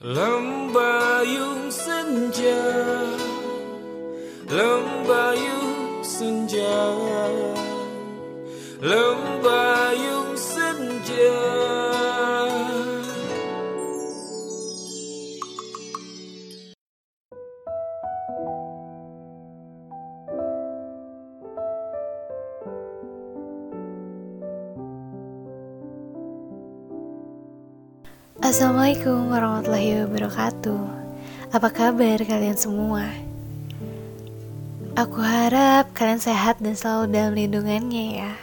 Lâm Ba Yung xin chào. Senja, Ba Yung xin Assalamualaikum warahmatullahi wabarakatuh Apa kabar kalian semua? Aku harap kalian sehat dan selalu dalam lindungannya ya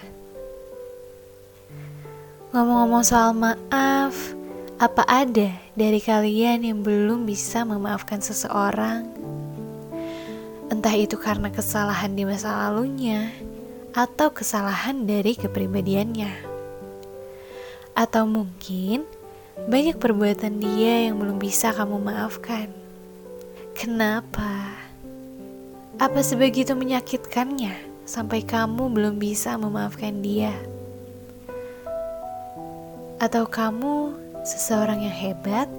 Ngomong-ngomong soal maaf Apa ada dari kalian yang belum bisa memaafkan seseorang? Entah itu karena kesalahan di masa lalunya Atau kesalahan dari kepribadiannya Atau mungkin banyak perbuatan dia yang belum bisa kamu maafkan. Kenapa? Apa sebegitu menyakitkannya sampai kamu belum bisa memaafkan dia? Atau kamu seseorang yang hebat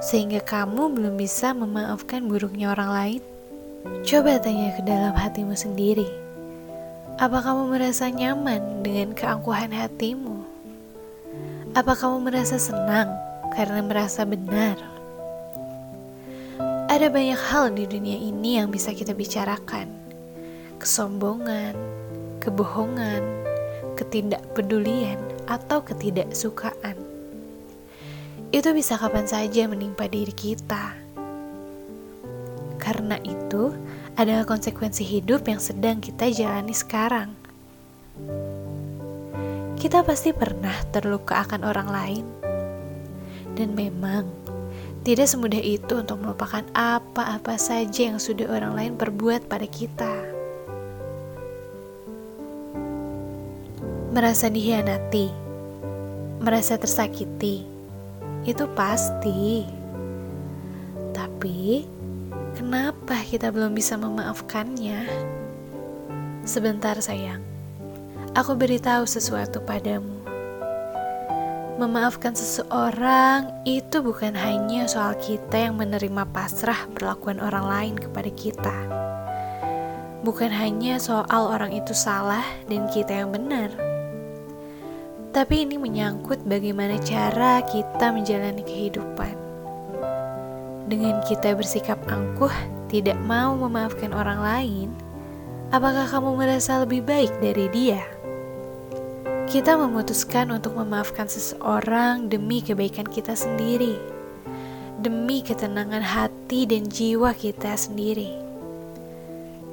sehingga kamu belum bisa memaafkan buruknya orang lain? Coba tanya ke dalam hatimu sendiri. Apa kamu merasa nyaman dengan keangkuhan hatimu? Apa kamu merasa senang karena merasa benar? Ada banyak hal di dunia ini yang bisa kita bicarakan. Kesombongan, kebohongan, ketidakpedulian, atau ketidaksukaan. Itu bisa kapan saja menimpa diri kita. Karena itu adalah konsekuensi hidup yang sedang kita jalani sekarang kita pasti pernah terluka akan orang lain. Dan memang tidak semudah itu untuk melupakan apa-apa saja yang sudah orang lain perbuat pada kita. Merasa dihianati, merasa tersakiti, itu pasti. Tapi, kenapa kita belum bisa memaafkannya? Sebentar, sayang aku beritahu sesuatu padamu. Memaafkan seseorang itu bukan hanya soal kita yang menerima pasrah perlakuan orang lain kepada kita. Bukan hanya soal orang itu salah dan kita yang benar. Tapi ini menyangkut bagaimana cara kita menjalani kehidupan. Dengan kita bersikap angkuh, tidak mau memaafkan orang lain, apakah kamu merasa lebih baik dari dia? Kita memutuskan untuk memaafkan seseorang demi kebaikan kita sendiri, demi ketenangan hati dan jiwa kita sendiri.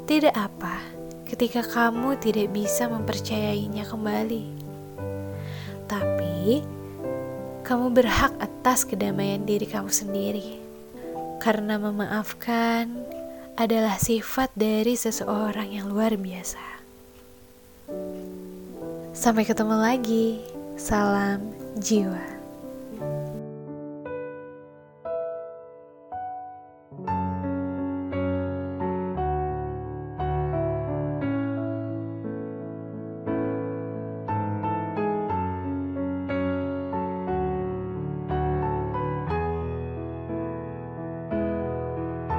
Tidak apa ketika kamu tidak bisa mempercayainya kembali, tapi kamu berhak atas kedamaian diri kamu sendiri, karena memaafkan adalah sifat dari seseorang yang luar biasa. Sampai ketemu lagi. Salam jiwa.